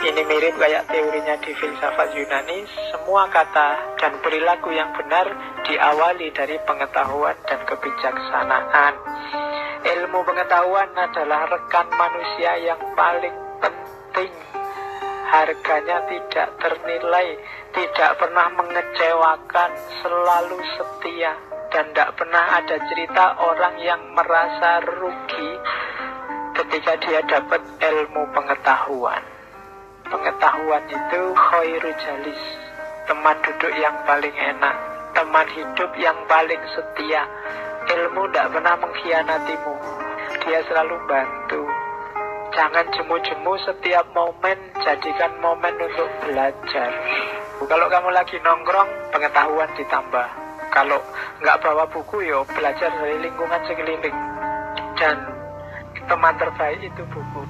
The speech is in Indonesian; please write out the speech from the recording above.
Ini mirip kayak teorinya di filsafat Yunani, semua kata dan perilaku yang benar diawali dari pengetahuan dan kebijaksanaan. Ilmu pengetahuan adalah rekan manusia yang paling penting. Harganya tidak ternilai, tidak pernah mengecewakan, selalu setia, dan tidak pernah ada cerita orang yang merasa rugi ketika dia dapat ilmu pengetahuan. Pengetahuan itu khairu jalis, teman duduk yang paling enak, teman hidup yang paling setia. Ilmu tidak pernah mengkhianatimu, dia selalu bantu. Jangan jemu-jemu setiap momen, jadikan momen untuk belajar. Kalau kamu lagi nongkrong, pengetahuan ditambah. Kalau nggak bawa buku, yo belajar dari lingkungan sekeliling. Dan teman terbaik itu buku.